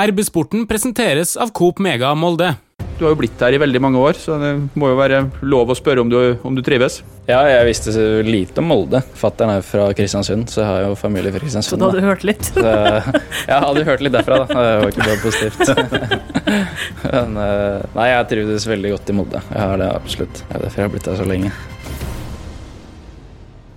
RB-sporten presenteres av Coop Mega Molde. Du har jo blitt her i veldig mange år, så det må jo være lov å spørre om du, om du trives? Ja, jeg visste så lite om Molde. Fattern er fra Kristiansund, så jeg har jo familie fra Kristiansund. Så da hadde du hørt litt? Så, ja, hadde hørt litt derfra, da. Det var ikke bare positivt. Men eh, nei, jeg trivdes veldig godt i Molde. Jeg har det absolutt. Det er derfor jeg har blitt her så lenge.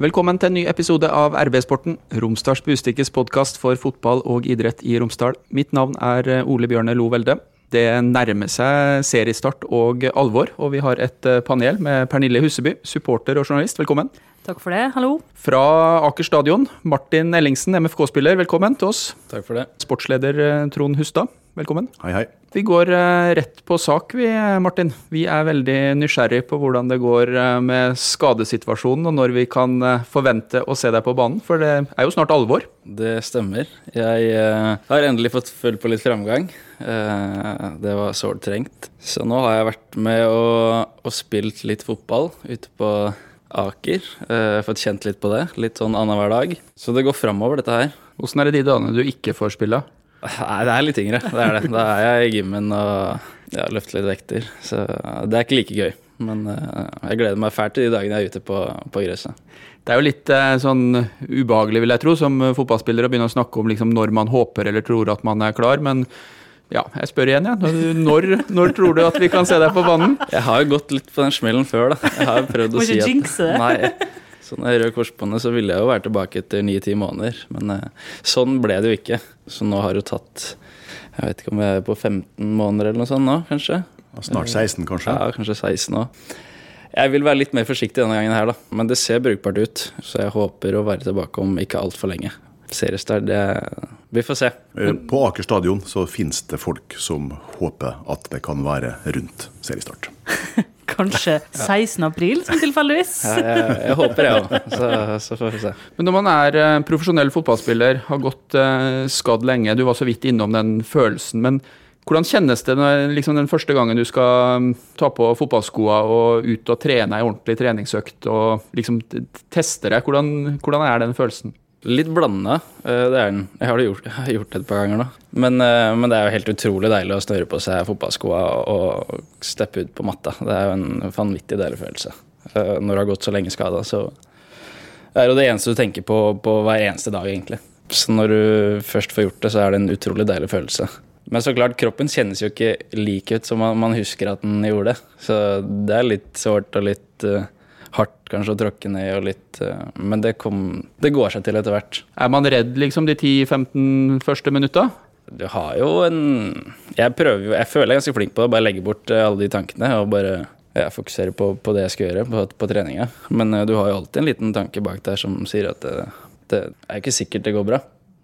Velkommen til en ny episode av RB-sporten, Romsdals Bustikkes podkast for fotball og idrett i Romsdal. Mitt navn er eh, Ole Bjørne Lo Velde. Det nærmer seg seriestart og alvor, og vi har et eh, panel med Pernille Husseby, supporter og journalist. Velkommen. Takk for det. Hallo. Fra Aker stadion, Martin Ellingsen, MFK-spiller. Velkommen til oss. Takk for det. Sportsleder eh, Trond Hustad. Velkommen. Hei, hei. Vi går eh, rett på sak, vi, Martin. Vi er veldig nysgjerrig på hvordan det går med skadesituasjonen, og når vi kan forvente å se deg på banen, for det er jo snart alvor. Det stemmer. Jeg har endelig fått følt på litt framgang. Det var sårt trengt. Så nå har jeg vært med og, og spilt litt fotball ute på Aker. Fått kjent litt på det. Litt sånn annenhver dag. Så det går framover, dette her. Åssen er det de dagene du ikke får spille? Nei, det er litt yngre. Det er det. Da er jeg i gymmen og ja, løfter litt vekter. Så det er ikke like gøy. Men jeg gleder meg fælt til de dagene jeg er ute på, på gresset. Det er jo litt eh, sånn ubehagelig, vil jeg tro, som fotballspiller å begynne å snakke om liksom, når man håper eller tror at man er klar. Men ja, jeg spør igjen, ja. Når, når, tror du at vi kan se deg på banen? Jeg har jo gått litt på den smellen før, da. Jeg har prøvd å si at jinxe det. Nei. Så når jeg rød korsbåndet, så ville jeg jo være tilbake etter ni-ti måneder. Men eh, sånn ble det jo ikke. Så nå har det tatt Jeg vet ikke om vi er på 15 måneder eller noe sånt nå, kanskje. Snart 16, kanskje? Ja, kanskje 16 òg. Jeg vil være litt mer forsiktig denne gangen her, da. Men det ser brukbart ut. Så jeg håper å være tilbake om ikke altfor lenge. Seriestart, det Vi får se. På Aker stadion så finnes det folk som håper at det kan være rundt seriestart. Kanskje 16. april, som tilfeldigvis. Ja, jeg, jeg, håper det òg. Så, så, får vi se. Men når man er profesjonell fotballspiller, har gått uh, skadd lenge, du var så vidt innom den følelsen. men hvordan kjennes det når, liksom, den første gangen du skal um, ta på fotballskoa og ut og trene ei ordentlig treningsøkt og liksom teste deg? Hvordan, hvordan, er den følelsen? Litt blanda, eh, det er den. Jeg har, gjort, jeg har gjort det et par ganger nå. Men, eh, men, det er jo helt utrolig deilig å snøre på seg fotballskoa og steppe ut på matta. Det er jo en vanvittig deilig følelse. Eh, når du har gått så lenge skada, så er det jo det eneste du tenker på på hver eneste dag, egentlig. Så når du først får gjort det, så er det en utrolig deilig følelse. Men så klart, kroppen kjennes jo ikke lik ut som man, man husker at den gjorde det. Så det er litt sårt og litt uh, hardt kanskje å tråkke ned og litt uh, Men det, kom, det, går seg til etter hvert. Er man redd liksom de 10-15 første minutta? Du har jo en Jeg prøver jo Jeg føler jeg er ganske flink på det. Bare legge bort uh, alle de tankene og bare ja, fokusere på, på, det jeg skal gjøre på, på treninga. Men du har jo alltid en liten tanke bak der som sier at det, det er ikke sikkert det går bra.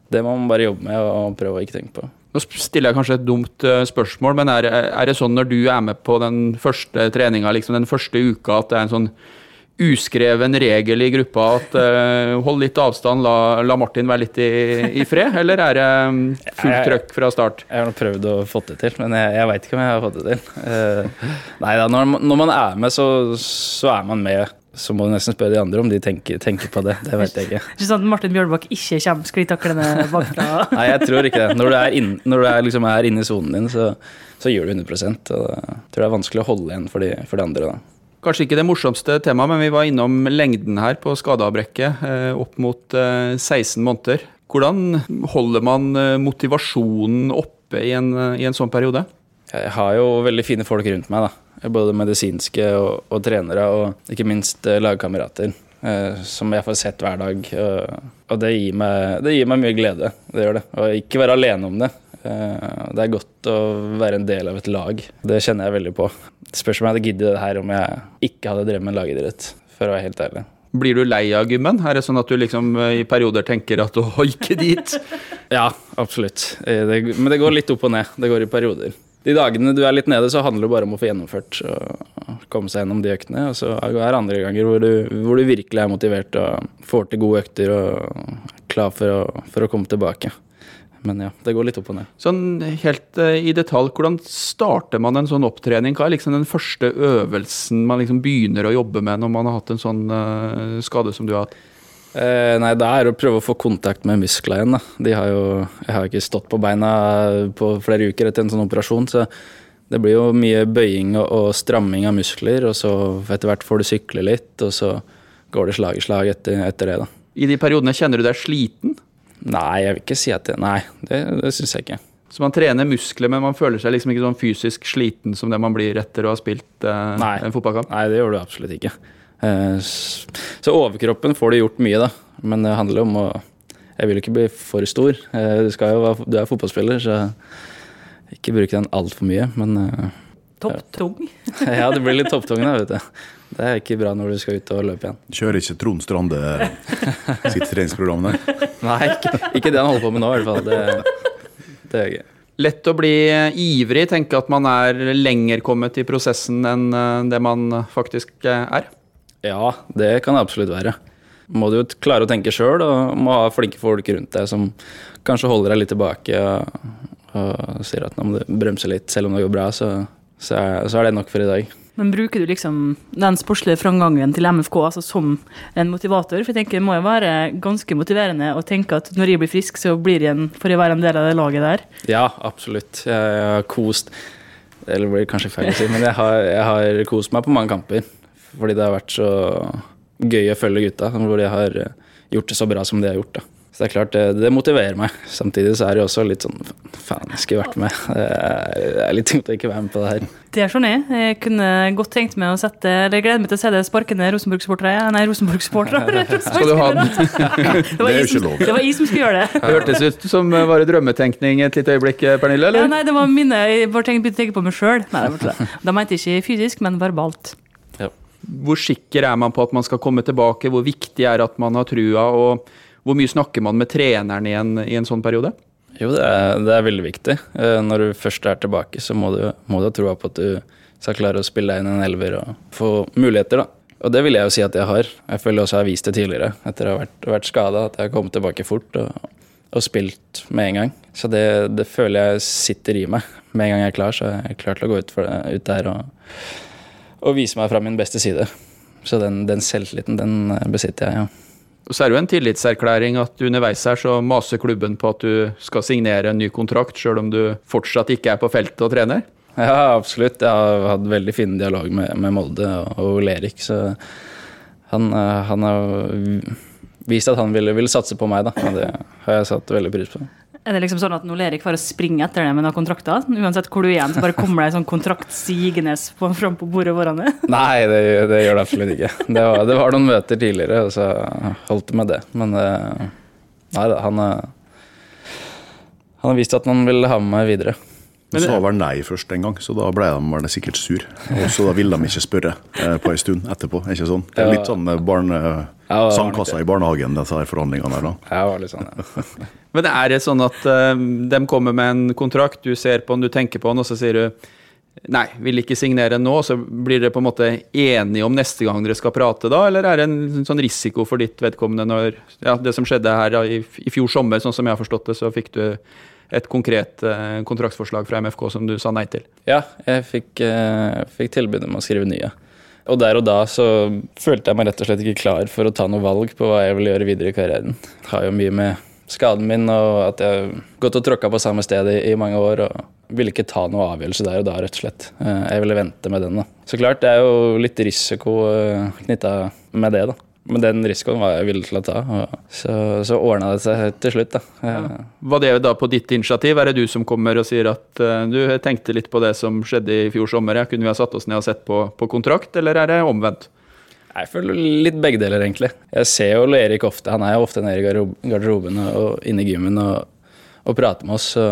Det må man bare jobbe med og prøve å ikke tenke på. Nå stiller jeg kanskje et dumt spørsmål, men er, er, det sånn når du er med på den første treninga, liksom den første uka, at det er en sånn uskreven regel i gruppa at uh, hold litt avstand, la, la, Martin være litt i, i, fred? Eller er det um, fullt trøkk fra start? Jeg, jeg har prøvd å få det til, men jeg, jeg veit ikke om jeg har fått det til. Uh, nei da, når, når, man er med, så, så er man med så må du nesten spørre de andre om de tenker, tenker på det. Det vet jeg ikke. Ikke sånn at Martin Bjørnbakk ikke kommer sklittaklende bakfra? Nei, jeg tror ikke det. Når du er, inn, når du er, liksom er inne i sonen din, så, så gjør du 100 og Jeg tror det er vanskelig å holde igjen for de, for de andre. da. Kanskje ikke det morsomste temaet, men vi var innom lengden her på skadeavbrekket. Eh, opp mot eh, 16 måneder. Hvordan holder man eh, motivasjonen oppe i en, i en sånn periode? Jeg har jo veldig fine folk rundt meg. da. Både medisinske og, og trenere, og ikke minst eh, lagkamerater. Eh, som jeg får sett hver dag. Og, og det, gir meg, det, gir meg, mye glede. Det gjør det. Og ikke være alene om det. Eh, det er godt å være en del av et lag. Det kjenner jeg veldig på. Spørs om jeg hadde giddet det her om jeg ikke hadde drevet med lagidrett, for å være helt ærlig. Blir du lei av gymmen? Er det sånn at du liksom i perioder tenker at å, ikke dit? ja, absolutt. Det, men det går litt opp og ned. Det går i perioder de dagene du er litt nede, så handler det bare om å få gjennomført og komme seg gjennom de øktene. Og så er det andre ganger hvor du, hvor du virkelig er motivert og får til gode økter og er klar for å, for å komme tilbake. Men ja, det går litt opp og ned. Sånn helt uh, i detalj, hvordan starter man en sånn opptrening? Hva er liksom den første øvelsen man liksom begynner å jobbe med når man har hatt en sånn uh, skade som du har hatt? Eh, nei, det er å prøve å få kontakt med musklene igjen. Da. De har jo, jeg har ikke stått på beina på flere uker etter en sånn operasjon, så det blir jo mye bøying og, og stramming av muskler, og så etter hvert får du sykle litt, og så går det slag i slag etter, etter det, da. I de periodene kjenner du deg sliten? Nei, jeg vil ikke si at det Nei, det, det syns jeg ikke. Så man trener muskler, men man føler seg liksom ikke sånn fysisk sliten som det man blir etter å ha spilt eh, Nei. en fotballkamp? Nei, det gjør du absolutt ikke. Eh, Så overkroppen får du gjort mye, da. Men det handler om å Jeg vil ikke bli for stor. Eh, Du, skal jo, være- du er fotballspiller, så ikke bruke den altfor mye. Men eh, Topptung. ja, det blir litt topptung, da, vet du. Det er ikke bra når du skal ut og løpe igjen. Kjører ikke Trond Strande sitt treningsprogram der? Nei, ikke, ikke det han holder på med nå, i hvert fall. Det, det er gøy. Lett å bli ivrig, tenke at man er lenger kommet i prosessen enn eh, det man faktisk eh, er. Ja, det kan det absolutt være. Må du jo klare å tenke sjøl, og må ha flinke folk rundt deg som kanskje holder deg litt tilbake og, og sier at nå må du bremse litt, selv om det går bra, så, så, er, så er det nok for i dag. Men bruker du liksom den sportslige framgangen til MFK altså som en motivator? For jeg tenker Det må jo være ganske motiverende å tenke at når jeg blir frisk, så blir jeg en, får jeg være en del av det laget der. Ja, absolutt. Jeg, har kost Eller blir kanskje feil å si, men jeg har, jeg har kost meg på mange kamper. Fordi det har vært så gøy å følge gutta, hvor de har gjort det så bra som de har gjort. da. Så det er klart, det, det motiverer meg. Samtidig så er det jo også litt sånn Faen, jeg skulle vært med. Det er, er litt tungt å ikke være med på det her. Det er sånn jeg. Jeg kunne godt tenkt meg å sette Eller gleder meg til å se det sparkende Rosenborg-supportere. Nei, Rosenborg-supportere. Skal du ha den? Det var Det er jo ikke lov. Det var jeg som skulle gjøre det. Det hørtes ut som eh, var det drømmetenkning et lite øyeblikk, Pernille? Pernille? Ja, eller? nei, det var mine Jeg bare tenkte, begynte å tenke på meg sjøl. Nei, det var ikke det. Da mente jeg ikke fysisk, men verbalt. Hvor sikker er man på at man skal komme tilbake? Hvor viktig er at man har trua? Og hvor mye snakker man med treneren i en, i en sånn periode? Jo, det er, det er veldig viktig. Eh, Når du først er tilbake, så må du, må du ha troa på at du skal klare å spille deg inn en elver og få muligheter, da. Og det vil jeg jo si at jeg har. Jeg føler også jeg har vist det tidligere, etter å ha vært, vært skada, at jeg har kommet tilbake fort og, og spilt med en gang. Så det, det føler jeg sitter i meg. Med en gang jeg er klar, så er jeg klar til å gå ut, det, ut der og, og vise meg fra min beste side. Så den, den selvtilliten, den eh, besitter jeg, ja. Så er det jo en tillitserklæring at underveis her så maser klubben på at du skal signere en ny kontrakt, sjøl om du fortsatt ikke er på feltet og trener. Ja, absolutt. Jeg har hatt veldig fin dialog med, med Molde og, og Lerik, så han, eh, han har vist at han ville, ville satse på meg, da. Og det har jeg satt veldig pris på. Er det liksom sånn at når Lerik bare springer etter deg med noen kontrakter? Uansett hvor du er igjen, så bare kommer det en sånn kontrakt sigende på- fram på bordet foran deg? Nei, det, det gjør det absolutt ikke. Det var, det var noen møter tidligere, og så holdt det med det. Men eh, nei da, han, eh, han har vist at han vil ha med meg videre. Men sa vel nei først en gang, så da ble de vel sikkert sur. Og så da ville de ikke spørre eh, på en stund etterpå. er ikke sånn? Det er litt sånn barne, det sandkassa i barnehagen, disse her forhandlingene her da. Jeg var litt sånn, ja. Men er det sånn at uh, de kommer med en kontrakt, du ser på den, du tenker på den, og så sier du nei, vil ikke signere nå, så blir dere på en måte enige om neste gang dere skal prate da, eller er det en sånn risiko for ditt vedkommende når ja, det som skjedde her da, i, i fjor sommer, sånn som jeg har forstått det, så fikk du et konkret uh, kontraktsforslag fra MFK som du sa nei til? Ja, jeg fikk, eh, fikk tilbud om å skrive nye. Og der og da så følte jeg meg rett og slett ikke klar for å ta noe valg på hva jeg ville gjøre videre i karrieren. Det har jo mye med skaden min og at jeg har gått og tråkka på samme sted i, i mange år og ville ikke ta noe avgjørelse der og da, rett og slett. Eh, Jeg ville vente med den, da. Så klart, det er jo litt risiko knytta med det, da. Men den risikoen var jeg villig til å ta, så, så ordna det seg til slutt, da. Ja. Var det da på ditt initiativ? Er det du som kommer og sier at uh, du tenkte litt på det som skjedde i fjor sommer, ja, kunne vi ha satt oss ned og sett på, på kontrakt, eller er det omvendt? Jeg føler litt begge deler, egentlig. Jeg ser jo Erik ofte. Han er jo ofte nede i garderoben og, og inne i gymmen og, og prater med oss. Så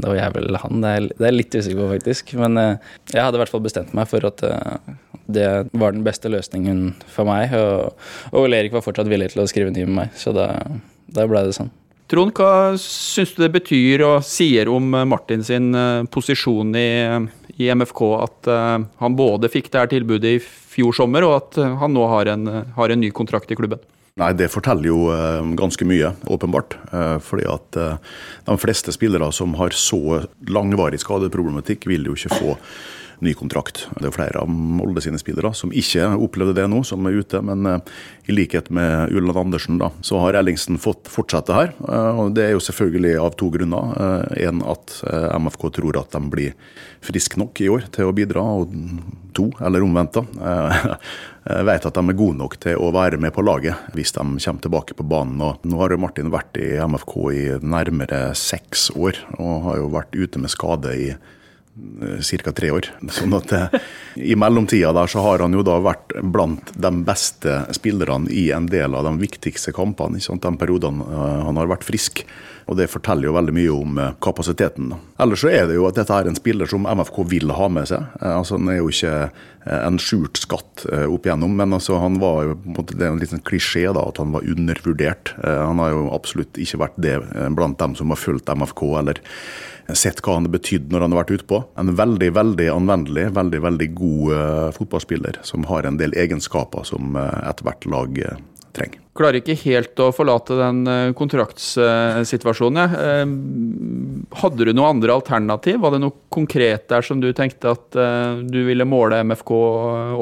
det var jeg vel han. Det er, det er litt usikker på, faktisk. Men eh, jeg hadde i hvert fall bestemt meg for at eh, det var den beste løsningen for meg. Og, og Erik var fortsatt villig til å skrive ny med meg, så da, da ble det sånn. Trond, hva syns du det betyr og sier om eh, Martin sin posisjon i, i MFK at han både fikk det her tilbudet i fjor sommer, og at han nå har en, har en ny kontrakt i klubben? Nei, det forteller jo eh, ganske mye, åpenbart. Eh, fordi at eh, de fleste spillere som har så langvarig skadeproblematikk, vil jo ikke få ny kontrakt. Det er flere av Molde sine spillere som ikke opplevde det nå, som er ute. Men eh, i likhet med Ulland Andersen, da, så har Ellingsen fått fortsette her. Eh, og Det er jo selvfølgelig av to grunner. En at MFK tror at de blir friske nok i år til å bidra, og to, eller omvendt, da. vet at de er gode nok til å være med på laget hvis de kommer tilbake på banen. Og nå har jo Martin vært i MFK i nærmere seks år, og har jo vært ute med skade i ca. tre år. Sånn at eh, I mellomtida der så har han jo da vært blant de beste spillerne i en del av de viktigste kampene. Ikke sant? De periodene eh, han har vært frisk. Og Det forteller jo veldig mye om eh, kapasiteten. Ellers så er det jo at dette er en spiller som MFK vil ha med seg. Altså Han er jo ikke en skjult skatt opp igjennom, men altså han var jo, det er en liten klisjé da, at han var undervurdert. Han har jo absolutt ikke vært det blant dem som har fulgt MFK eller sett hva han har betydd når han har vært utpå. En veldig veldig anvendelig, veldig veldig god fotballspiller som har en del egenskaper som ethvert lag trenger. Klarer ikke helt å forlate den kontraktssituasjonen. Hadde du noe andre alternativ? Var det noe konkret der som du tenkte at du ville måle MFK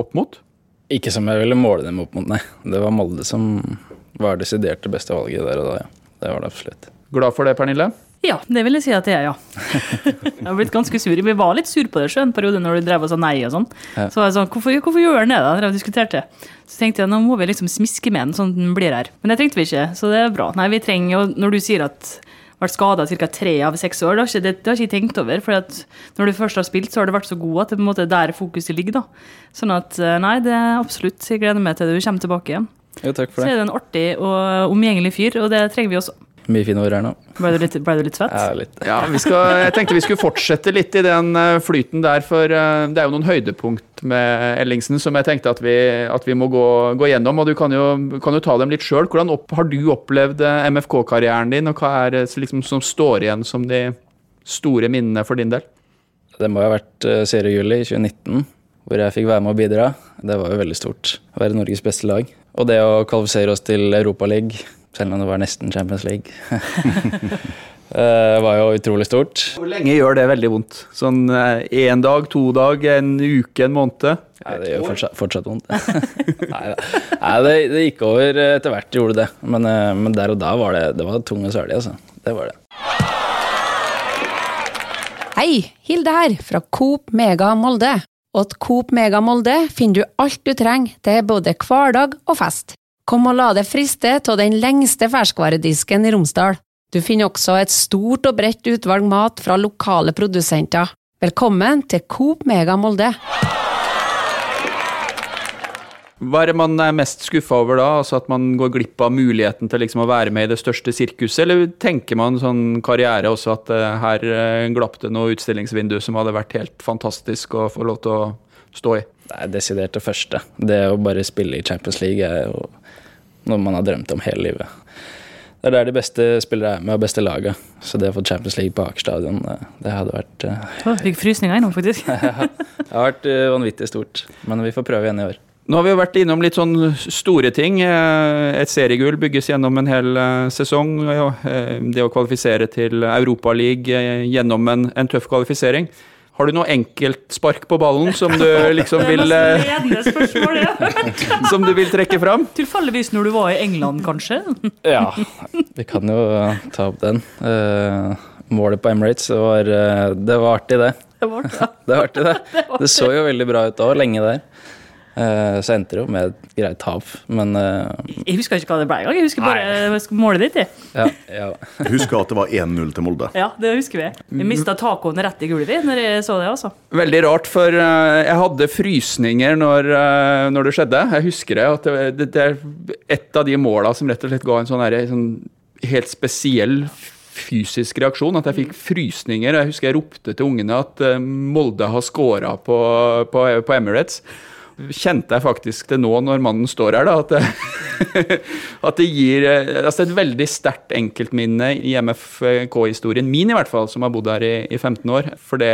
opp mot? Ikke som jeg ville måle dem opp mot, nei. Det var Molde som var desidert det beste valget der og da, ja. Det var det absolutt. Glad for det, Pernille? Ja, det vil jeg si at det er, ja. jeg har blitt ganske sur. Vi var litt sur på det en periode når du drev og sa nei og sånn. Ja. Så var jeg sånn, hvorfor, hvorfor gjør han det, da? Drev og diskuterte. Så tenkte jeg nå må vi liksom smiske med den sånn den blir her. Men det trengte vi ikke, så det er bra. Nei, vi trenger jo, når du sier at vært skada ca. tre av seks år. Det har, ikke, det, det har ikke jeg tenkt over. For når du først har spilt, så har du vært så god at det på en måte er der fokuset ligger. da. Sånn at eh, nei, det er absolutt. Jeg gleder meg til du kommer tilbake igjen. Jo, takk for det. Så er du en artig og omgjengelig fyr, og det trenger vi også. Mye fine ord her nå. Ble du litt, ble du litt svett? Ja, litt. Ja, skal, jeg tenkte vi skulle fortsette litt i den eh, flyten der, for eh, det er jo noen høydepunkt med Ellingsen som jeg tenkte at vi, at vi må gå, gå, gjennom. og Du kan jo, kan jo ta dem litt sjøl. Hvordan opp, har du opplevd eh, MFK-karrieren din, og hva er det liksom, som står igjen som de store minnene for din del? Det må jo ha vært seriejuli i 2019, hvor jeg fikk være med å bidra. Det var jo veldig stort. Å være Norges beste lag. Og det å kvalifisere oss til Europaligaen selv om det var nesten Champions League. Det eh, var jo utrolig stort. Hvor lenge gjør det veldig vondt? Sånn én eh, dag, to dag, en uke, en måned? Nei, det gjør fortsatt, fortsatt vondt. Nei, Nei det, det, gikk over etter hvert, gjorde det. Men, eh, men, der og da var det, det var tung og sørlig, altså. Det var det. Hei, Hilde her, fra Coop Mega Molde. Og at Coop Mega Molde finner du alt du trenger til både hverdag og fest. Kom og la deg friste av den lengste ferskvaredisken i Romsdal. Du finner også et stort og bredt utvalg mat fra lokale produsenter. Velkommen til Coop Mega Molde. Hva er det man er mest skuffa over da? Altså At man går glipp av muligheten til liksom å være med i det største sirkuset? Eller tenker man sånn karriere også at uh, her uh, glapp det noe utstillingsvindu som hadde vært helt fantastisk å få lov til å stå i? Det er desidert det første. Det å bare spille i Champions League er jo noe man har drømt om hele livet. Det er der de beste spillere er med, og beste laget. Så det å få Champions League på Aker stadion, det hadde vært uh... Fikk frysninger innom, faktisk. det har vært uh, vanvittig stort. Men vi får prøve igjen i år. Nå har vi jo vært innom litt sånn store ting. Eh, et seriegull bygges gjennom en hel sesong. Det å kvalifisere til Europaligaen gjennom en, en tøff kvalifisering. Har du noe enkeltspark på ballen som du liksom vil spørsmål, ja. Som du vil trekke fram? Tilfeldigvis når du var i England, kanskje? ja, vi kan jo ta opp den. Uh, målet på Emirates det var, uh, det var artig, det. Det var artig, ja. det, var artig, det. det så jo veldig bra ut da, lenge der. Uh, så endte det jo med et greit tap, men uh, Jeg husker ikke hva det ble engang. Jeg husker bare målet ditt. Jeg. Ja, ja. jeg husker at det var 1-0 til Molde. Ja, det husker vi. Vi mista tacoen rett i gulvet når jeg så det. altså. Veldig rart, for uh, jeg hadde frysninger når, når, det skjedde. Jeg husker det, at det, det, det, er et av de måla som rett og slett ga en sånn, her, sånn helt spesiell fysisk reaksjon. At jeg fikk frysninger. Jeg husker jeg ropte til ungene at Molde har scora på, på, på Emirates kjente jeg faktisk det nå når mannen står her, da, at det, at det gir altså et veldig sterkt enkeltminne i MFK-historien min, i hvert fall, som har bodd her i, i 15 år. For det,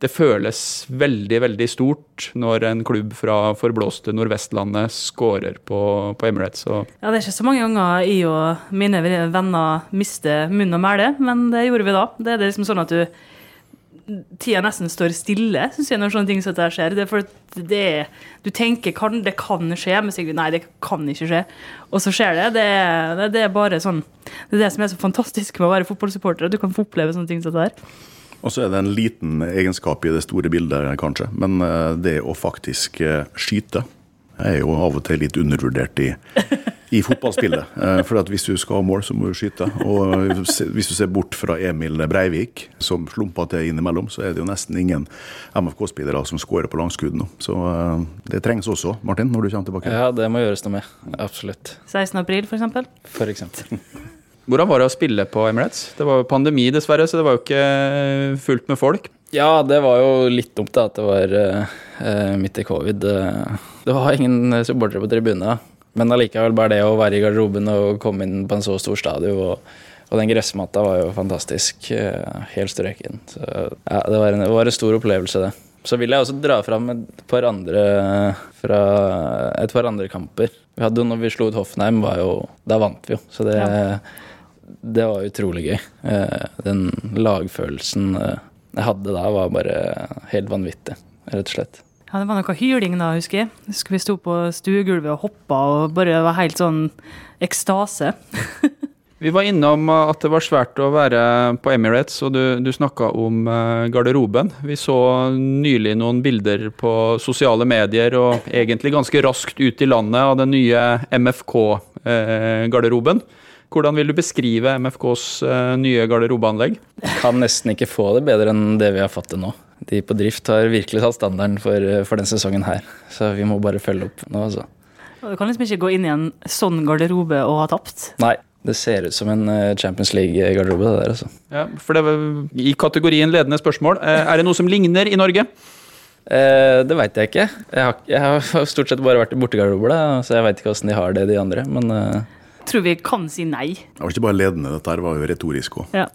det, føles veldig, veldig stort når en klubb fra forblåste Nordvestlandet scorer på, på Emirates. Og ja, det er ikke så mange ganger jeg og mine venner mister munn og mæle, men det gjorde vi da. Det er liksom sånn at du tida nesten står stille, syns jeg, når sånne ting som dette skjer. Det er for det du tenker kan, det kan skje, men sier nei, det kan ikke skje. Og så skjer det. Det er, det er bare sånn Det er det som er så fantastisk med å være fotballsupporter, at du kan få oppleve sånne ting som dette her. Og så er det en liten egenskap i det store bildet, kanskje. Men eh, det å faktisk eh, skyte er jo av og til litt undervurdert i, i fotballspillet. Eh, For at hvis du skal ha mål, så må du skyte. Og hvis du ser bort fra Emil Breivik, som slumpa til innimellom, så er det jo nesten ingen MFK-spillere som scorer på langskudd nå. Så eh, det trengs også, Martin, når du kommer tilbake. Ja, det må gjøres noe med. Absolutt. 16. april, for eksempel. For eksempel. Hvordan var det å spille på Emirates? Det var jo pandemi, dessverre, så det var jo ikke fullt med folk. Ja, det var jo litt dumt da, at det var uh, midt i covid. Eh, Det var ingen supportere på tribunene. Men allikevel, bare det å være i garderoben og komme inn på en så stor stadion og, og den gressmatta var jo fantastisk. eh, Helt strøken. Så ja, det var, en, det var en stor opplevelse, det. Så vil jeg også dra fram et par andre fra et par andre kamper. Vi hadde jo når vi slo ut Hoffenheim, var jo Da vant vi jo. Så det, det var utrolig gøy. Eh, Den lagfølelsen eh, jeg hadde da, var bare helt vanvittig, rett og slett. Ja, det var noe hyling da, husker jeg. Husker vi sto på stuegulvet og hoppa og bare var helt sånn ekstase. Vi var innom uh, at det var svært å være på Emirates, og du, du snakka om uh, garderoben. Vi så nylig noen bilder på sosiale medier, og egentlig ganske raskt ut i landet, av den nye MFK-garderoben. Hvordan vil du beskrive MFKs uh, nye garderobeanlegg? Kan nesten ikke få det bedre enn det vi har fått det nå. De på drift har virkelig tatt standarden for, for den sesongen her, så vi må bare følge opp nå, altså. Du kan liksom ikke gå inn i en sånn garderobe og ha tapt. Nei, det ser ut som en eh, Champions League-garderobe, det der, altså. Ja, for det var I kategorien ledende spørsmål, er det noe som ligner i Norge? Eh, det veit jeg ikke. Jeg har, jeg har stort sett bare vært i bortegarderober, så jeg veit ikke åssen de har det, de andre. Men eh, tror vi kan si nei. Det var ikke bare ledende, dette her var jo retorisk òg. Ja.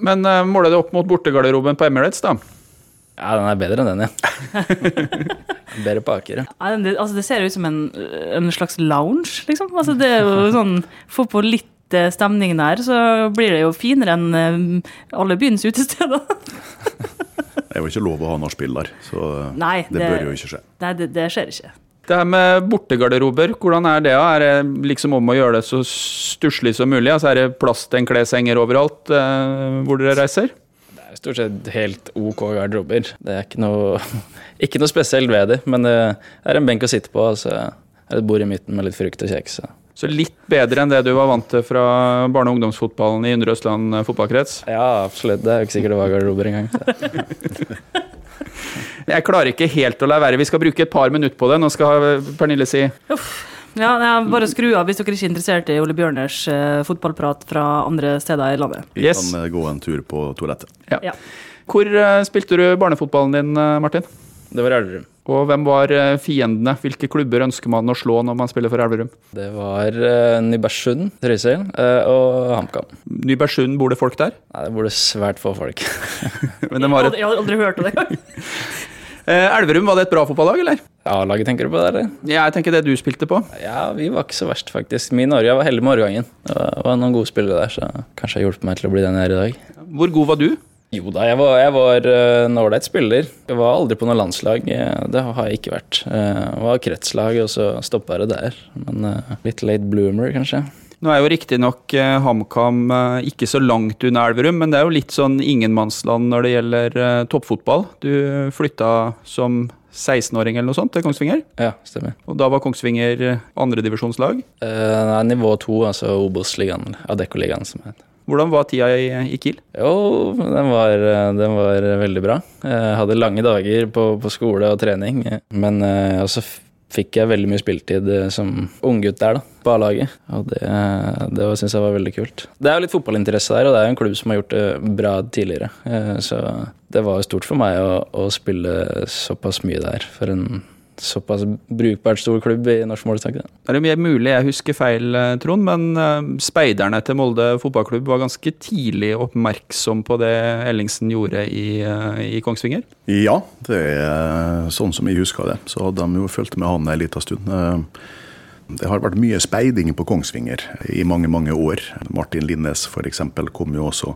Men uh, måler det opp mot bortegarderoben på Emirates, da? ja, den er bedre enn den, ja. bedre på Aker, ja. ja Det, altså, det ser ut som en, en slags lounge, liksom. Altså, det er jo sånn Få på litt eh, stemning der, så blir det jo finere enn eh, alle byens utesteder. Det er jo ikke lov å ha nachspiel der, så Nei, det, det- bør jo ikke skje. Nei, det, det skjer ikke. Det her med bortegarderober, hvordan er det? Er det liksom om å gjøre det så stusslig som mulig? Altså Er det plass til en kleshenger overalt eh, hvor dere reiser? Det er stort sett helt ok garderober. Det er ikke noe, ikke noe spesielt ved det, men det er en benk å sitte på, og så er det et bord i midten med litt frukt og kjeks. så- Så litt bedre enn det du var vant til fra barne- og ungdomsfotballen i Indre Østland fotballkrets? Ja, absolutt. Det er jo ikke sikkert det var garderober engang. Jeg klarer ikke helt å la være. Vi skal bruke et par minutter på det. Nå skal Pernille si Ja, det er Bare skru av hvis dere ikke er interessert i Ole Bjørners eh, fotballprat fra andre steder i landet. Vi Yes. kan eh, gå en tur på toalettet. Ja. Hvor eh, spilte du barnefotballen din, eh, Martin? Det var Elverum. Og hvem var eh, fiendene? Hvilke klubber ønsker man å slå når man spiller for Elverum? Det var uh, Nybergsund, Trysil, eh, og HamKam. Nybergsund, bor det folk der? Nei, det bor det svært få folk. Men det var et, Jeg har aldri hørt om det engang. eh, Elverum, var det et bra fotballag, eller? A-laget tenker du på det, eller? Ja, jeg tenker det du spilte på. Ja, vi var ikke så verst, faktisk. Min Norge var heldig med årgangen. Det var, noen gode spillere der, så kanskje har hjulpet meg til å bli den jeg er i dag. Hvor god var du? Jo da, jeg var, jeg var eh, en ålreit spiller. Jeg var aldri på noe landslag. eh, Det har jeg ikke vært. Jeg var kretslag, og så stoppa det der. Men uh, litt late bloomer, kanskje. Nå er jo riktignok eh, HamKam eh, ikke så langt unna Elverum, men det er jo litt sånn ingenmannsland når det gjelder eh, toppfotball. Du flytta som 16-åring eller noe sånt til Kongsvinger, Ja, stemmer. og da var Kongsvinger eh, andredivisjonslag. Eh, Nei, nivå to, altså Obos-ligaen, Adeccoligaen, som heter. Hvordan var tida i, i Kiel? Jo, den var, eh, den var veldig bra. Jeg hadde lange dager på, på skole og trening. eh, Men eh, også f- fikk jeg veldig mye spiltid eh, som unggutt der, da, på A-laget. Og det, det syns jeg var veldig kult. Det er jo litt fotballinteresse der, og det er jo en klubb som har gjort det bra tidligere. Eh, Så det var jo stort for meg å, å spille såpass mye der for en såpass brukbart stor klubb i norsk målestokk. Det er mye mulig jeg husker feil, eh, Trond, men eh, speiderne til Molde fotballklubb var ganske tidlig oppmerksom på det Ellingsen gjorde i, eh, i Kongsvinger. Ja, det er sånn som jeg husker det. Så hadde de jo fulgt med han en liten stund. Det har vært mye speiding på Kongsvinger i mange, mange år. Martin Linnes f.eks. kom jo også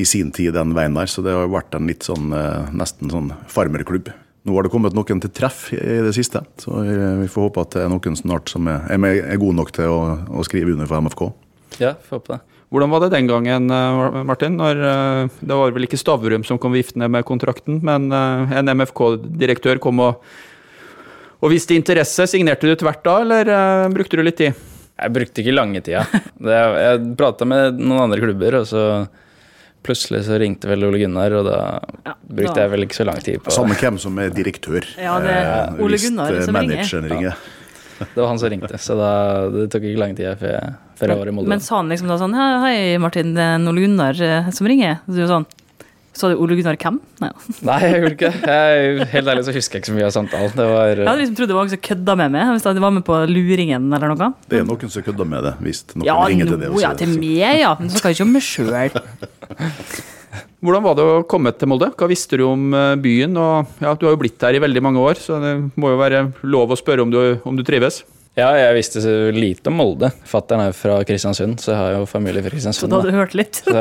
i sin tid den veien der. Så det har vært en litt sånn nesten sånn farmerklubb. Nå har det kommet noen til treff i det siste, så vi får håpe at det er noen snart som er, er gode nok til å, å skrive under for MFK. Ja, får håpe det. Hvordan var det den gangen, eh, Martin? Når, eh, det var vel ikke Stavrum som kom viftende med kontrakten, men eh, en MFK-direktør kom og, og, viste interesse. Signerte du tvert da, eller brukte du litt tid? Jeg brukte ikke lange tida. jeg prata med noen andre klubber, og så plutselig så ringte vel Ole Gunnar, og da ja, brukte da. jeg vel ikke så lang tid på Samme hvem som er direktør. Ja, det er Ole Gunnar som ringer. ringer. Ja. Det var han som ringte, så da, det tok ikke lang tid før jeg, før jeg var i Molde. Men sa han liksom da sånn Hei, Martin, det er Ole Gunnar eh, som ringer. Så du sånn Sa du Ole Gunnar hvem? Nei. Nei, jeg gjorde ikke det. Helt ærlig så husker jeg ikke så mye av samtalen. Det var, jeg hadde liksom trodd det var noen som kødda med meg, hvis de var med på luringen eller noe. Det er noen som kødder med det, hvis noen ja, ringer til det. Også. Ja, til meg, ja. Men så skal jeg ikke om meg sjøl. Hvordan var det å komme til Molde? Hva visste du om eh, byen? Og, ja, du har jo blitt der i veldig mange år, så det må jo være lov å spørre om du, om du trives? Ja, jeg visste så lite om Molde. Fattern er fra Kristiansund, så jeg har jo familie fra Kristiansund. Så da hadde du hørt litt? Så,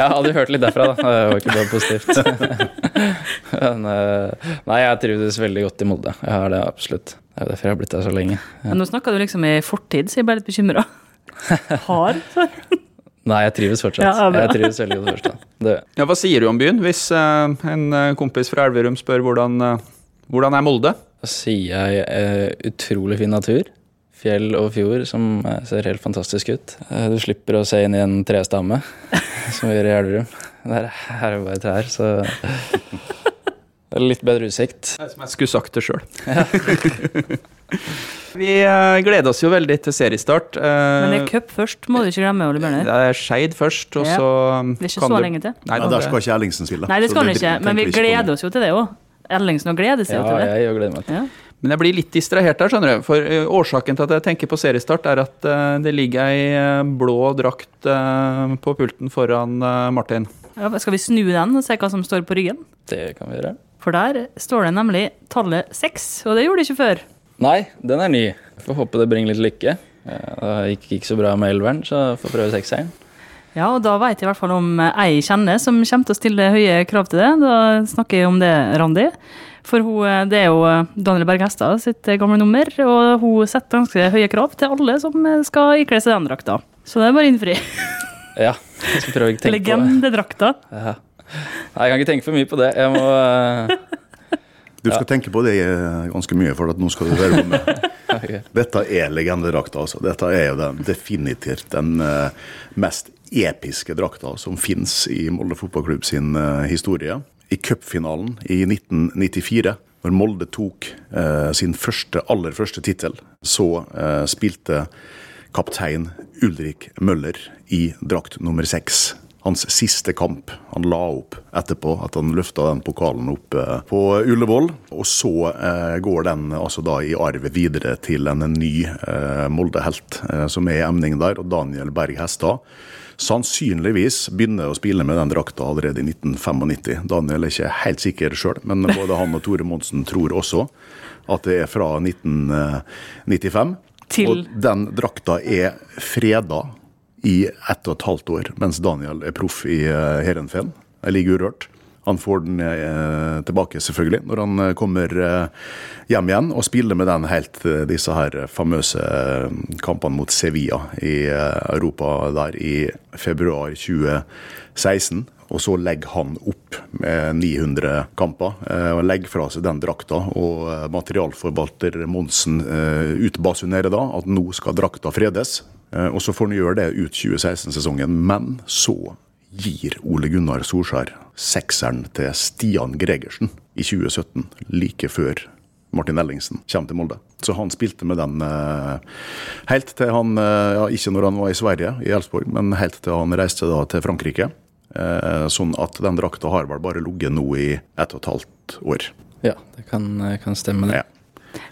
jeg hadde hørt litt derfra, da. Det var ikke bare positivt. Men eh, nei, jeg trivdes veldig godt i Molde. Jeg har det absolutt. Det er derfor jeg har blitt der så lenge. Ja. Men nå snakka du liksom i fortid, så jeg ble litt bekymra. Har? Nei, jeg trives fortsatt. Ja, jeg trives veldig godt fortsatt. Det. Ja, hva sier du om byen, hvis uh, en eh, kompis fra Elverum spør hvordan, hvordan er Molde? Da sier jeg eh, utrolig fin natur. Fjell og fjord som eh, ser helt fantastisk ut. Eh, du slipper å se inn i en trestamme, som vi gjør i Elverum. Der er det bare trær, så det er litt bedre utsikt. Det er som jeg skulle sagt det sjøl. Vi uh, gleder oss jo veldig til seriestart. Men det er cup først, må du ikke glemme. Ole Bjørnar. Det er Skeid først, og så Det er ikke så lenge til. Nei, der skal ikke Erlingsen spille. Nei, det skal han ikke, men vi gleder oss jo til det òg. Ellingsen og gleder seg ja, til det. Ja, jeg gleder meg til det. Ja. Men jeg blir litt distrahert der, skjønner du. For uh, årsaken til at jeg tenker på seriestart, er at uh, det ligger ei uh, blå drakt på pulten foran Martin. Ja, skal vi snu den og se hva som står på ryggen? Det kan vi gjøre. For der står det nemlig tallet seks, og det gjorde det ikke før. Nei, den er ny. Får håpe det bringer litt lykke. Det gikk ikke så bra med elveren, så får prøve sekseren. Ja, og da vet jeg i hvert fall om ei jeg kjenner som kommer til å stille høye krav til det. Da snakker jeg om det, Randi. For hun, eh, det er jo eh, Daniel Berg Hestad sitt eh, gamle nummer, og hun setter ganske høye krav til alle som skal ikle seg den drakta. Så det er bare å innfri. ja. Jeg skal prøve å ikke tenke Legendedrakta. Ja. Nei, jeg kan ikke tenke for mye på det. Jeg må Du skal ja. tenke på det ganske mye, for at nå skal du være med. okay. Dette er legendedrakta. Altså. Dette er jo den, definitivt den uh, mest episke drakta som finnes i Molde fotballklubb sin uh, historie i cupfinalen i 1994. Når Molde tok eh, sin første, aller første tittel, så eh, spilte kaptein Ulrik Møller i drakt nummer seks. Hans siste kamp. Han la opp etterpå at han løfta den pokalen opp eh, på Ullevål. Og så eh, går den altså da i arv videre til en ny eh, Molde-helt eh, som er i emning der, og Daniel Berg Hestad sannsynligvis begynner å spille med den drakta allerede i 1995. Daniel er ikke helt sikker sjøl, men både han og Tore Monsen tror også at det er fra 1995. Til... Og den drakta er freda i ett og et halvt år, mens Daniel er proff i eh, Heerenveen. Jeg ligger urørt. Han får den eh, tilbake, selvfølgelig, når han eh, kommer eh, hjem igjen og spiller med den helt disse her famøse kampene mot Sevilla i Europa der i februar 2016. Og så legger han opp med 900 kamper og legger fra seg den drakta. Og materialforvalter Monsen utbasunerer da at nå skal drakta fredes. Og så får han gjøre det ut 2016-sesongen. Men så gir Ole Gunnar Solskjær sekseren til Stian Gregersen i 2017, like før Martin Ellingsen kommer til Molde. Så han spilte med den eh, helt til han eh, ja, Ikke når han var i Sverige, i Elfsborg, men helt til han reiste da til Frankrike. Eh, sånn at den drakta har vel bare ligget nå i ett og et halvt år. Ja, det kan, kan stemme, det. Ja.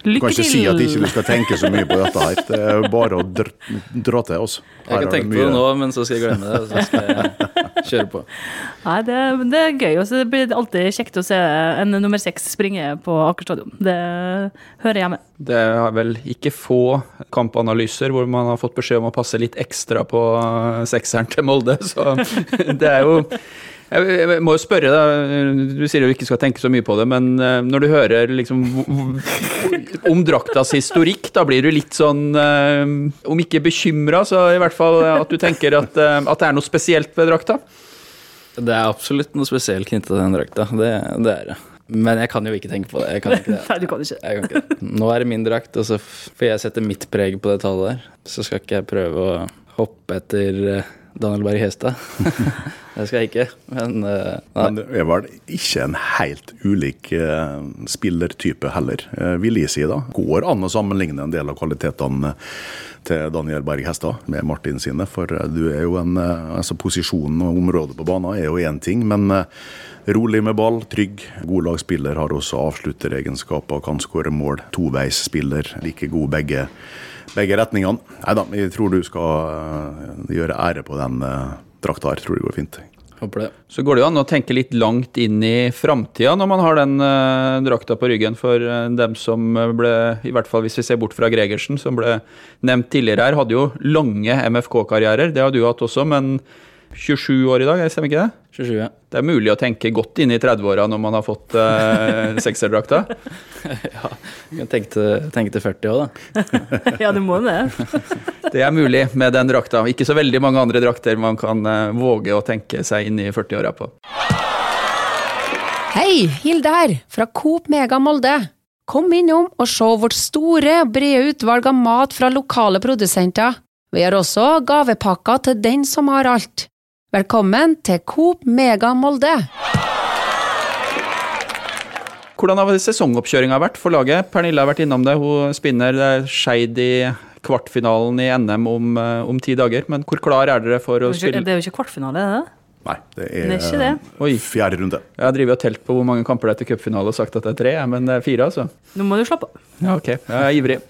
Du kan ikke til! si at ikke du skal tenke så mye på dette her. Det er bare å dra, til oss. Jeg kan tenke på det nå, men så skal jeg glemme det. Og så skal jeg kjøre på. Nei, det, det er gøy. Også. Det blir alltid kjekt å se en nummer seks springe på Aker stadion. Det hører hjemme. Det er vel ikke få kampanalyser hvor man har fått beskjed om å passe litt ekstra på sekseren til Molde, så det er jo jeg må jo spørre deg, du sier du ikke skal tenke så mye på det, men eh, når du hører liksom om draktas historikk, da blir du litt sånn eh, Om ikke bekymra, så i hvert fall at du tenker at, eh, at det er noe spesielt ved drakta? Det er absolutt noe spesielt knyttet til den drakta. Det, det er det. Men jeg kan jo ikke tenke på det. Jeg kan ikke det. Nei, du kan ikke. Jeg kan ikke det. Nå er det min drakt, og så får jeg sette mitt preg på det tallet der. Så skal ikke jeg prøve å hoppe etter eh, Daniel Berg Hestad. det skal jeg ikke. Men uh. Men det vel ikke en helt ulik uh, spillertype heller, uh, vil jeg si. da. Går an å sammenligne en del av kvalitetene til Daniel Berg Hestad med Martin sine. For du er jo en, altså posisjonen og området på banen er jo én ting, men rolig med ball, trygg. God lagspiller, har også avslutteregenskaper, kan skåre mål. Toveisspiller, like god begge, begge retningene. Nei da, jeg tror du skal eh, gjøre ære på den eh, drakta her. Tror det går fint. Håper det. Så går det jo an å tenke litt langt inn i framtida når man har den uh, drakta på ryggen. For uh, dem som ble, i hvert fall hvis vi ser bort fra Gregersen, som ble nevnt tidligere her, hadde jo lange MFK-karrierer. Det har du hatt også, men 27 år i dag, stemmer ikke det? 27, ja. Det er mulig å tenke godt inn i 30-åra når man har fått eh, sekserdrakta. ja. Jeg tenke til 40 òg, da. Ja, du må det. Det er mulig med den drakta. Ikke så veldig mange andre drakter man kan eh, våge å tenke seg inn i 40-åra på. Hei, Hilde her, fra Coop Mega Molde. Kom innom og se vårt store brede utvalg av mat fra lokale produsenter. Vi har også gavepakker til den som har alt. Velkommen til Coop Mega Molde. Hvordan har sesongoppkjøringa vært for laget? Pernille har vært innom det. Hun spinner det er Skeid i kvartfinalen i NM om, eh, om ti dager. Men hvor klar er dere for å Det er spille det er jo ikke kvartfinale, er det? Nei, det Det er, er ikke det. Fjerde runde. Jeg har drevet og telt på hvor mange kamper det er til cupfinale og sagt at det er tre, men det er fire, altså. Nå må du slappe av. Ja, ok. Jeg er ivrig.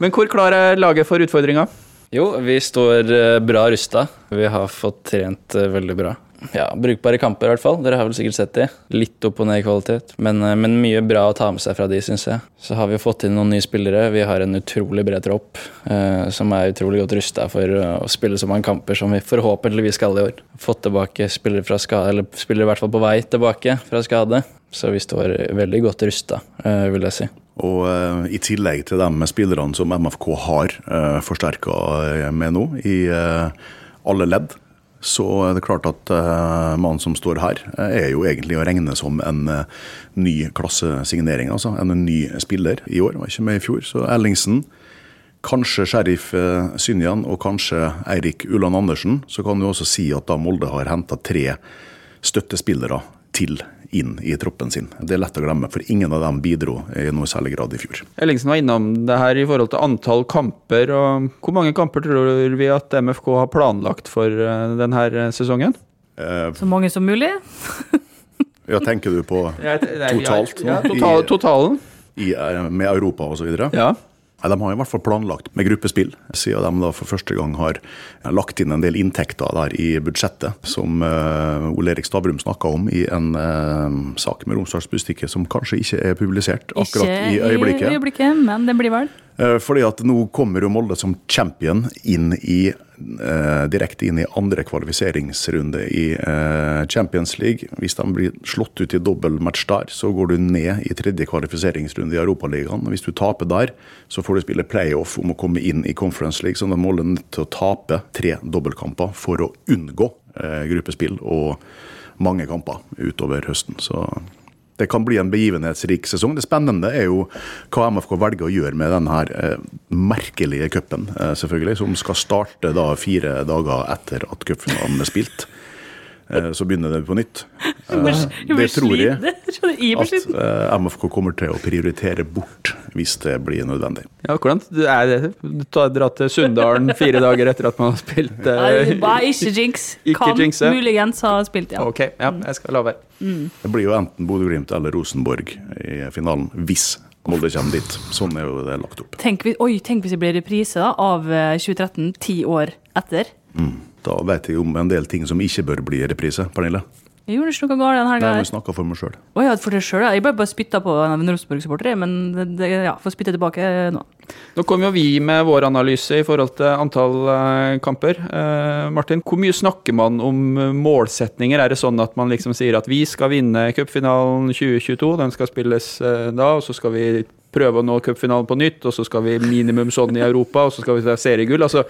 Men hvor klar er laget for utfordringa? Jo, vi står eh, bra rusta. Vi har fått trent eh, veldig bra. Ja, Brukbare kamper, i hvert fall. Dere har vel sikkert sett de. Litt opp og ned i kvalitet, men, eh, men mye bra å ta med seg fra de, syns jeg. Så har vi fått inn noen nye spillere. Vi har en utrolig bred tropp eh, som er utrolig godt rusta for å spille så mange kamper som vi forhåpentligvis skal i år. Fått tilbake spillere fra skade, eller spillere i hvert fall på vei tilbake fra skade. Så vi står veldig godt rusta, eh, vil jeg si. Og uh, i tillegg til de spillerne som MFK har uh, forsterka med nå, i uh, alle ledd, så er det klart at uh, mannen som står her, eh, er jo egentlig å regne som en eh, ny klassesignering. Altså en ny spiller i år, var ikke med i fjor. Så Ellingsen, kanskje Sheriff Synjan og kanskje Eirik Ulland Andersen. Så kan du også si at da Molde har henta tre støttespillere til inn i troppen sin. Det er lett å glemme, for ingen av dem bidro i noe særlig grad i fjor. Ellingsen var innom det her i forhold til antall kamper. og Hvor mange kamper tror vi at MFK har planlagt for eh, denne sesongen? Eh, Så mange som mulig. ja, tenker du på Totalt? Ja, total, totalen. i, eh, med Europa osv.? Ja. De har i hvert fall planlagt med gruppespill, siden de da for første gang har lagt inn en del inntekter der i budsjettet, som uh, Ole Erik Stavrum snakka om i en eh, sak med Romsdals Budstikke, som kanskje ikke er publisert akkurat i øyeblikket. Ikke i øyeblikket, men det blir vel. Eh, Fordi at nå kommer jo Molde som champion inn i eh, direkte inn i andre kvalifiseringsrunde i eh, Champions League. Hvis de blir slått ut i dobbeltmatch der, så går du ned i tredje kvalifiseringsrunde i Europaligaen. Hvis du taper der, så får du spille playoff om å komme inn i Conference League. Så da er Molde nødt til å tape tre dobbeltkamper for å unngå gruppespill og mange kamper utover høsten. Så det kan bli en begivenhetsrik sesong. Det spennende er jo hva MFK velger å gjøre med denne her, eh, merkelige cupen, eh, selvfølgelig, som skal starte da fire dager etter at cupfinalen er spilt. Eh, så begynner det på nytt. Eh, det tror jeg at eh, MFK kommer til å prioritere bort hvis det blir nødvendig. Ja, hvordan er det? Du tar- Dra til Sunndalen fire dager etter at man har spilt eh, Bare ikke jinx. Kan muligens ha spilt, ja. Ok, ja, jeg skal la være. Det blir jo enten Bodø-Glimt eller Rosenborg i finalen, hvis Molde kommer dit. Sånn er jo det lagt opp. Tenk, oi, tenk hvis det blir reprise da, av eh, 2013, ti år etter. Da vet jeg om en del ting som ikke bør bli reprise. Pernille. Jeg gjorde ikke noe galt den helga. Jeg snakka for meg sjøl. Oh, ja, for deg ja. Jeg ble bare spytta på en Rosenborg-supportere, jeg, men det, det, ja, får spytte tilbake nå. Nå kommer jo vi med vår analyse i forhold til antall eh, kamper. Eh, Martin, hvor mye snakker man om eh, målsetninger? Er det sånn at man liksom sier at vi skal vinne cupfinalen 2022, den skal spilles eh, da, og så skal vi prøve å nå cupfinalen på nytt, og så skal vi minimum sånn i Europa, og så skal vi ta seriegull? Altså,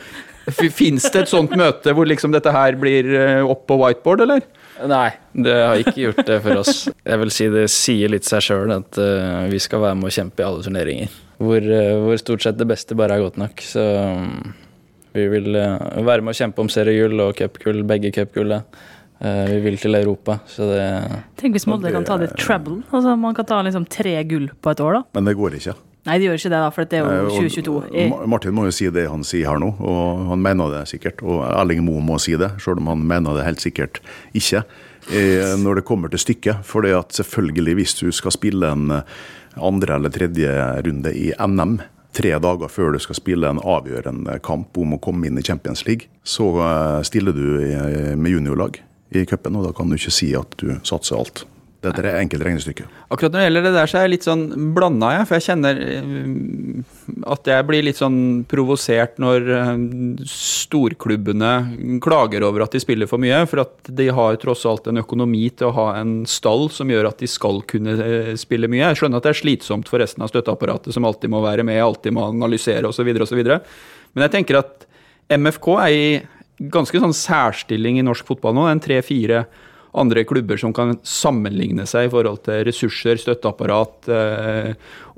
Fins det et sånt møte hvor liksom dette her blir eh, opp på whiteboard, eller? Nei, det har ikke gjort det for oss. Jeg vil si det sier litt seg sjøl at eh, vi skal være med å kjempe i alle turneringer. Hvor, eh, hvor stort sett det beste bare er godt nok. Så mm, vi vil være med å kjempe om seriegull og cupgull, begge cupgullet. Eh, vi vil til Europa, så det Tenk hvis Molde kan ta litt treble. Altså, man kan ta liksom tre gull på et år, da. Men det går ikke. Nei, det gjør ikke det, da, for det er jo 2022. Og Martin må jo si det han sier her nå, og han mener det sikkert. Og Erling Moe må si det, sjøl om han mener det helt sikkert ikke. Eh, når det kommer til stykket. For det at selvfølgelig, hvis du skal spille en eh, andre eller tredje runde i NM, tre dager før du skal spille en avgjørende kamp om å komme inn i Champions League, så stiller du med juniorlag i cupen, og da kan du ikke si at du satser alt. Dette er enkelt regnestykke. Akkurat når det gjelder det der, så er jeg litt sånn blanda, jeg. For jeg kjenner eh, at jeg blir litt sånn provosert når eh, storklubbene klager over at de spiller for mye. For at de har tross alt en økonomi til å ha en stall som gjør at de skal kunne eh, spille mye. Jeg skjønner at det er slitsomt for resten av støtteapparatet, som alltid må være med, alltid må analysere osv., osv. Men jeg tenker at MFK er i ganske sånn særstilling i norsk fotball nå. Det er tre-fire andre klubber som kan sammenligne seg i forhold til ressurser, støtteapparat eh,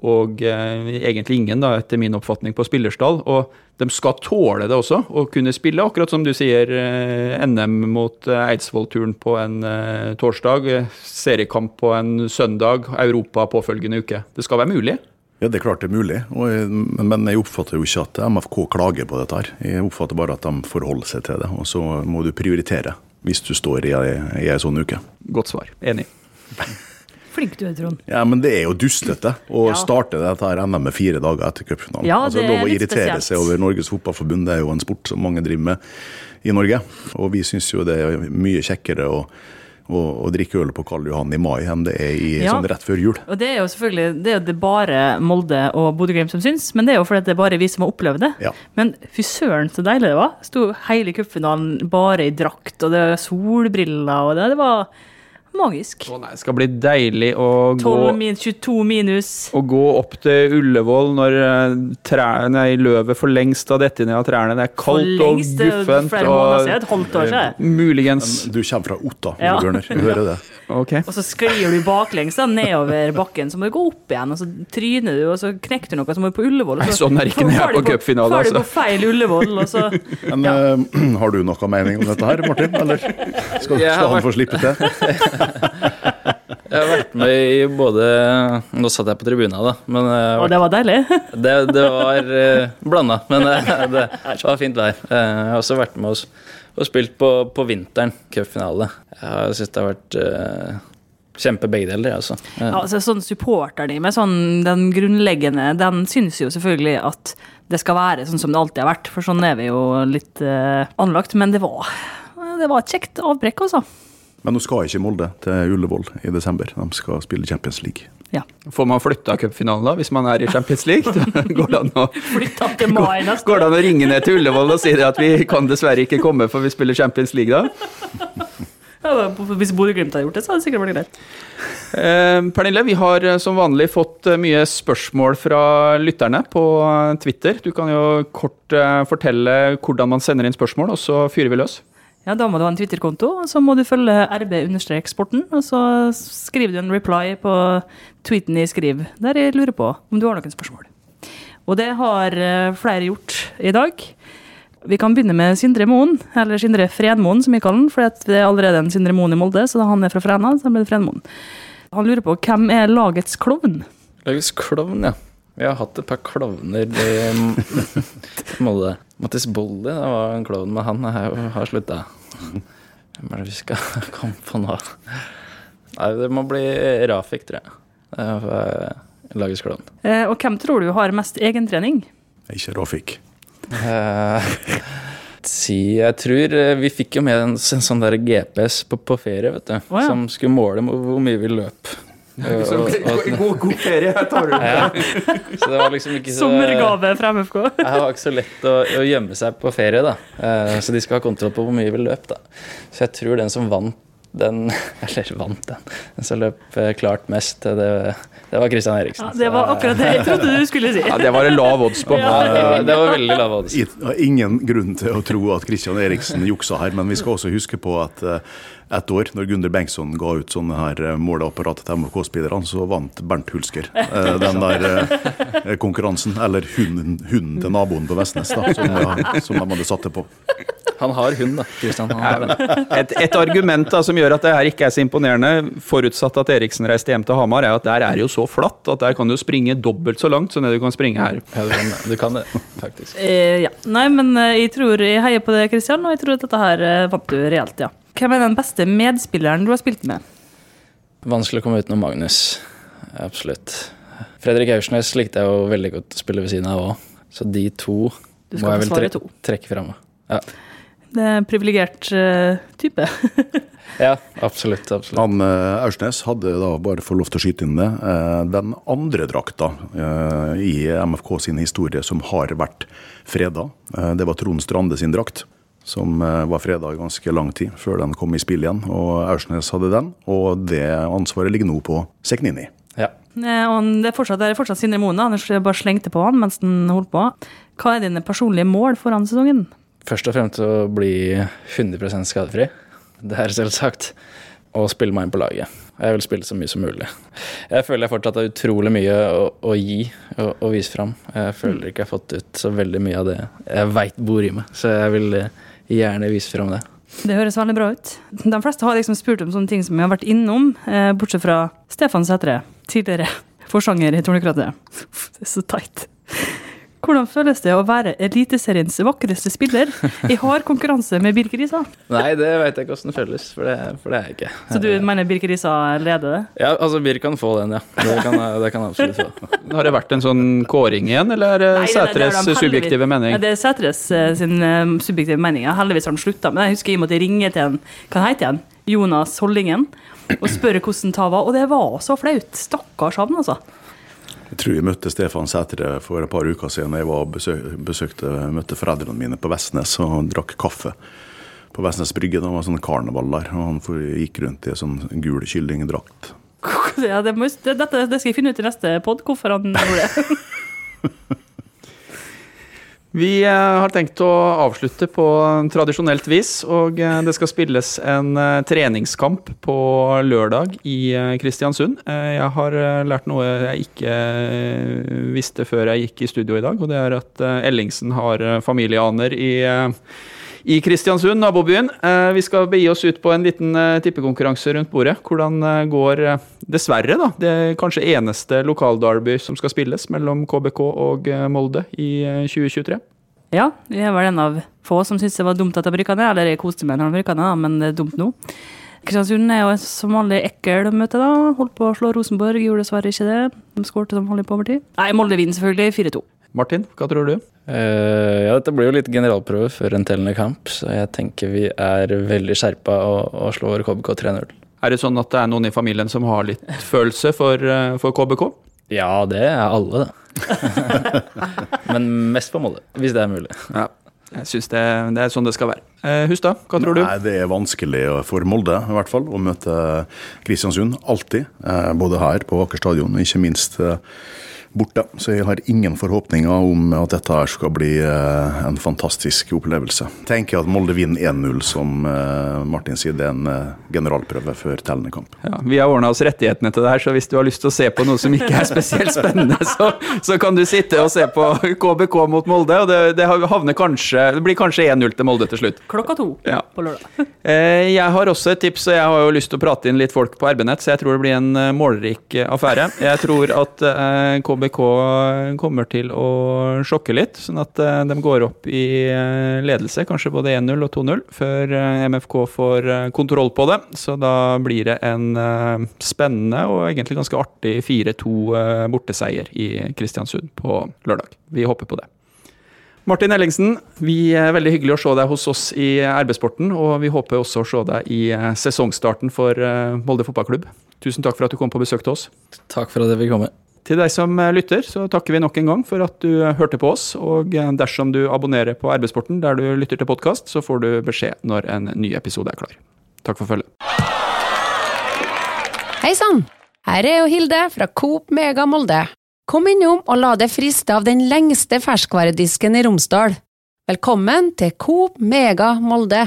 og eh, egentlig ingen, da, etter min oppfatning, på spillerstall. Og de skal tåle det også, å kunne spille, akkurat som du sier, eh, NM mot Eidsvoll-turen på en torsdag, seriekamp på en søndag, Europa påfølgende uke. Det skal være mulig. Ja, Det er klart det er mulig, og jeg, men jeg oppfatter jo ikke at MFK klager på dette. her. Jeg oppfatter bare at de forholder seg til det, og så må du prioritere hvis du står i ei, sånn uke. Godt svar. Enig. flink du er, Trond. Ja, Men det er jo dustete å Ja. starte dette her NM med fire dager etter cupfinalen. Ja, altså, lov å irritere spesielt. seg over Norges Fotballforbund, det er jo en sport som mange driver med i Norge. Og vi syns jo det er mye kjekkere å, å, drikke øl på Karl Johan i mai enn det er i, Ja. sånn rett før jul. Og det er jo selvfølgelig det er det bare Molde og Bodø-Glimt som syns, men det er jo fordi det er bare vi som har opplevd det. Ja. Men fy søren så deilig det var. Sto hele cupfinalen bare i drakt, og det var solbriller, og det, det var magisk. Å nei, det skal bli deilig å gå 12 min, 22 minus. Å gå opp til Ullevål når eh, trærne i løvet for lengst har dettet ned av trærne. Det er kaldt og er guffent. flere Og et halvt år siden. muligens Du kommer fra Otta, Ole Ja. Bjørner. Du hører det. Ok. Og så sklir du baklengs da, nedover bakken, så må du gå opp igjen, og så tryner du, og så knekker du noe, så må du på Ullevål. og Nei, så- sånn er ikke når jeg er på cupfinale, altså. på feil Ullevål, og så Men eh, har du noe mening om dette her, Martin? Eller skal, skal han vært- få slippe til? Jeg har vært med i både Nå satt jeg på tribuna, da, men vært... Og det var deilig. Det, det var uh, blanda, men uh, det, det var fint vær. Uh, jeg har også vært med oss og spilt på, på vinteren, cupfinale. Jeg syns det har vært uh, kjempe begge deler, altså. Ja, altså, sånn supporterne med sånn, den grunnleggende, den syns jo selvfølgelig at det skal være sånn som det alltid har vært, for sånn er vi jo litt uh, anlagt. Men det var, det var et kjekt avbrekk, altså. Men nå skal ikke Molde til Ullevål i desember. De skal spille Champions League. Ja. Får man flytta cupfinalen da, hvis man er i Champions League? Går det å, går det an å ringe ned til Ullevål og si at vi kan dessverre ikke komme, for vi spiller Champions League da? Ja, Hvis Bodø-Glimt hadde gjort det, så hadde det sikkert vært greit. Eh, Pernille, vi har eh, som vanlig fått eh, mye spørsmål fra lytterne på eh, Twitter. Du kan jo kort fortelle hvordan man sender inn spørsmål, og så fyrer vi løs. Ja, Da må du ha en Twitter-konto, og så må du følge rb-sporten. Og så skriver du en reply på tweeten jeg skriver, der jeg lurer på om du har noen spørsmål. Og det har eh, flere gjort i dag. Vi kan begynne med Sindre Moen, eller Sindre Fredmoen som vi kaller han, for det er allerede en Sindre Moen i Molde, så da han er fra Fræna, så blir det Fredmoen. Han lurer på hvem er lagets klovn? Lagets klovn, ja. Vi har hatt et par klovner i Molde. Mattis Bolli det var en klovn, men han er, har slutta. Hvem er det vi skal komme på nå? Nei, det må bli Rafik, tror jeg. Det er klovn. Eh, og hvem tror du har mest egentrening? Ikke Rafik. Eh, si, jeg tror eh, vi fikk jo med en, en sånn der GPS på, på ferie, vet du. Oh, ja. Som skulle måle hvor mye vi løp. Eh, og- God, god ferie, her tar du ja. Så det var liksom ikke så Sommergave fra MFK. Det var ikke så lett å, å gjemme seg på ferie, da. Eh, så de skal ha kontroll på hvor mye vi løp, da. Så jeg tror den som vant den Eller vant den. Den som løp eh, klart mest, det, det var Christian Eriksen. Ja, det var akkurat det jeg trodde du skulle si. Ja, det var det lav odds på. ja, det, var, det var veldig lav odds. Ingen grunn til å tro at Christian Eriksen juksa her, men vi skal også huske på at eh, et år, når Gunder Bengtsson ga ut sånne her eh, måleapparatet til MK-spillerne, så vant Bernt Hulsker eh, den der eh, konkurransen. Eller hunden, hunden til naboen på Vestnes, da, som, ja, som de hadde satt det på. Han har hund, da. Venn. Et, et argument da, som gjør at det her ikke er så imponerende, forutsatt at Eriksen reiste hjem til Hamar, er at der er det jo så flatt at der kan du springe dobbelt så langt som det du kan springe her. Ja, du kan, du kan det, faktisk. Eh, ja. Nei, men eh, jeg tror jeg heier på det, Kristian, og jeg tror at dette her eh, vant du reelt, ja. Hvem er den beste medspilleren du har spilt med? Vanskelig å komme utenom Magnus. Absolutt. Fredrik Aursnes likte jeg jo veldig godt å spille ved siden av òg. Så de to må jeg vel tre to. trekke fram. Ja. Det er en privilegert uh, type. ja, absolutt. absolutt. Han eh, Aursnes hadde da, bare for lov til å skyte inn det, eh, den andre drakta i MFK sin historie som har vært freda. Det var Trond Strande sin drakt, som eh, var freda i ganske lang tid før den kom i spill igjen. Og Aursnes hadde den, og det ansvaret ligger nå på Seknini. Ja. Eh, og det er fortsatt, det er fortsatt Sindre Moen, Anders bare slengte på han mens han holdt på. Hva er dine personlige mål foran sesongen? Først og fremst å bli 100% skadefri. Det er selvsagt. Og spille meg inn på laget. Jeg vil spille så mye som mulig. Jeg føler jeg fortsatt har utrolig mye å, å gi og, å vise fram. Jeg føler ikke jeg har fått ut så veldig mye av det jeg veit bor i meg. Så jeg vil eh, gjerne vise fram det. Det høres veldig bra ut. De fleste har liksom spurt om sånne ting som vi har vært innom, eh, bortsett fra Stefan Sætre, tidligere forsanger i Tornekrattet. Det er så teit. Hvordan føles det å være Eliteseriens vakreste spiller i hard konkurranse med Birker Risa? Nei, det veit jeg ikke åssen det føles, for det, for det er jeg ikke. Så du mener Birker Risa leder det? Ja, altså Birk kan få den, ja. Det kan, det kan absolutt få. Har det vært en sånn kåring igjen, eller er det Nei, det- det Sætres de subjektive mening? Ja, det er Sætres eh, sin eh, subjektive mening. Heldigvis har han slutta. Men jeg husker jeg måtte ringe til en Hva heter han? Jonas Hollingen. Og spørre hvordan det var. Og det var så flaut. Stakkars han, altså. Jeg tror jeg møtte Stefan Sætre for et par uker siden. Jeg var besøk, besøkte, møtte foreldrene mine på Vestnes og drakk kaffe på Vestnes Brygge. Det var sånn karneval der, og han gikk rundt i en sånn gul kyllingdrakt. Ja, det, må, det, dette, det skal jeg finne ut i neste pod, hvorfor han gjorde det. Vi eh, har tenkt å avslutte på tradisjonelt vis, og eh, det skal spilles en eh, treningskamp på lørdag i Kristiansund. Jeg har lært noe jeg ikke visste før jeg gikk i studio i dag, og det er at Ellingsen har familieaner i i Kristiansund, nabobyen. Eh, Vi skal begi oss ut på en liten eh, tippekonkurranse rundt bordet. Hvordan eh, går dessverre da, det kanskje eneste lokalderby som skal spilles mellom KBK og Molde i eh, 2023? Ja, jeg var en av få som syntes det var dumt at jeg bruker det. Eller jeg koste meg når jeg bruker det, men det er dumt nå. Kristiansund er jo som vanlig ekkel å møte, da. Holdt på å slå Rosenborg, gjorde dessverre ikke det. De skårte som vanlig på overtid. Nei, Molde vinner selvfølgelig 4-2. Martin, hva tror du? Uh, ja, dette blir jo litt generalprøve før en tellende kamp, så jeg tenker vi er veldig skjerpa og, og slår KBK 3-0. Er det sånn at det er noen i familien som har litt følelse for, eh, for KBK? Ja, det er alle, det. Men mest på Molde, hvis det er mulig. Ja. Jeg syns det, det er sånn det skal være. Eh, Hustad, hva tror du? Nei, Det er vanskelig for Molde i hvert fall, å møte Kristiansund. Alltid. Eh, Både her på Aker stadion og ikke minst eh, borte. Så jeg har ingen forhåpninger om at dette her skal bli eh, en fantastisk opplevelse. Tenker at Molde vinner 1-0, som eh, Martin sier. Det er en eh, generalprøve før tellende kamp. Ja, vi har ordna oss rettighetene til det her, så hvis du har lyst til å se på noe som ikke er spesielt spennende, så, så kan du sitte og se på KBK mot Molde. og Det, det kanskje det blir kanskje 1-0 til Molde til slutt. Klokka to Ja. på lørdag. Eh, Jeg har også et tips, og jeg har jo lyst til å prate inn litt folk på RB-nett, så jeg tror det blir en målrik affære. Jeg tror at eh, KBK kommer til å sjokke litt, sånn at eh, de går opp i eh, ledelse, kanskje både 1-0 og 2-0, før eh, MFK får kontroll på det. Så da blir det en spennende og egentlig ganske artig 4-2 eh, borteseier i Kristiansund på lørdag. Vi håper på det. Martin Ellingsen, vi er veldig hyggelig å se deg hos oss i RB-sporten, og vi håper også å se deg i sesongstarten for Molde fotballklubb. Tusen takk for at du kom på besøk til oss. Takk for at jeg fikk komme. Til deg som eh, lytter, så takker vi nok en gang for at du eh, hørte på oss. Og eh, dersom du abonnerer på RB-sporten der du lytter til podkast, så får du beskjed når en ny episode er klar. Takk for følget. Hei sann! Her er jo Hilde fra Coop Mega Molde. Kom innom og la deg friste av den lengste ferskvaredisken i Romsdal. Velkommen til Coop Mega Molde.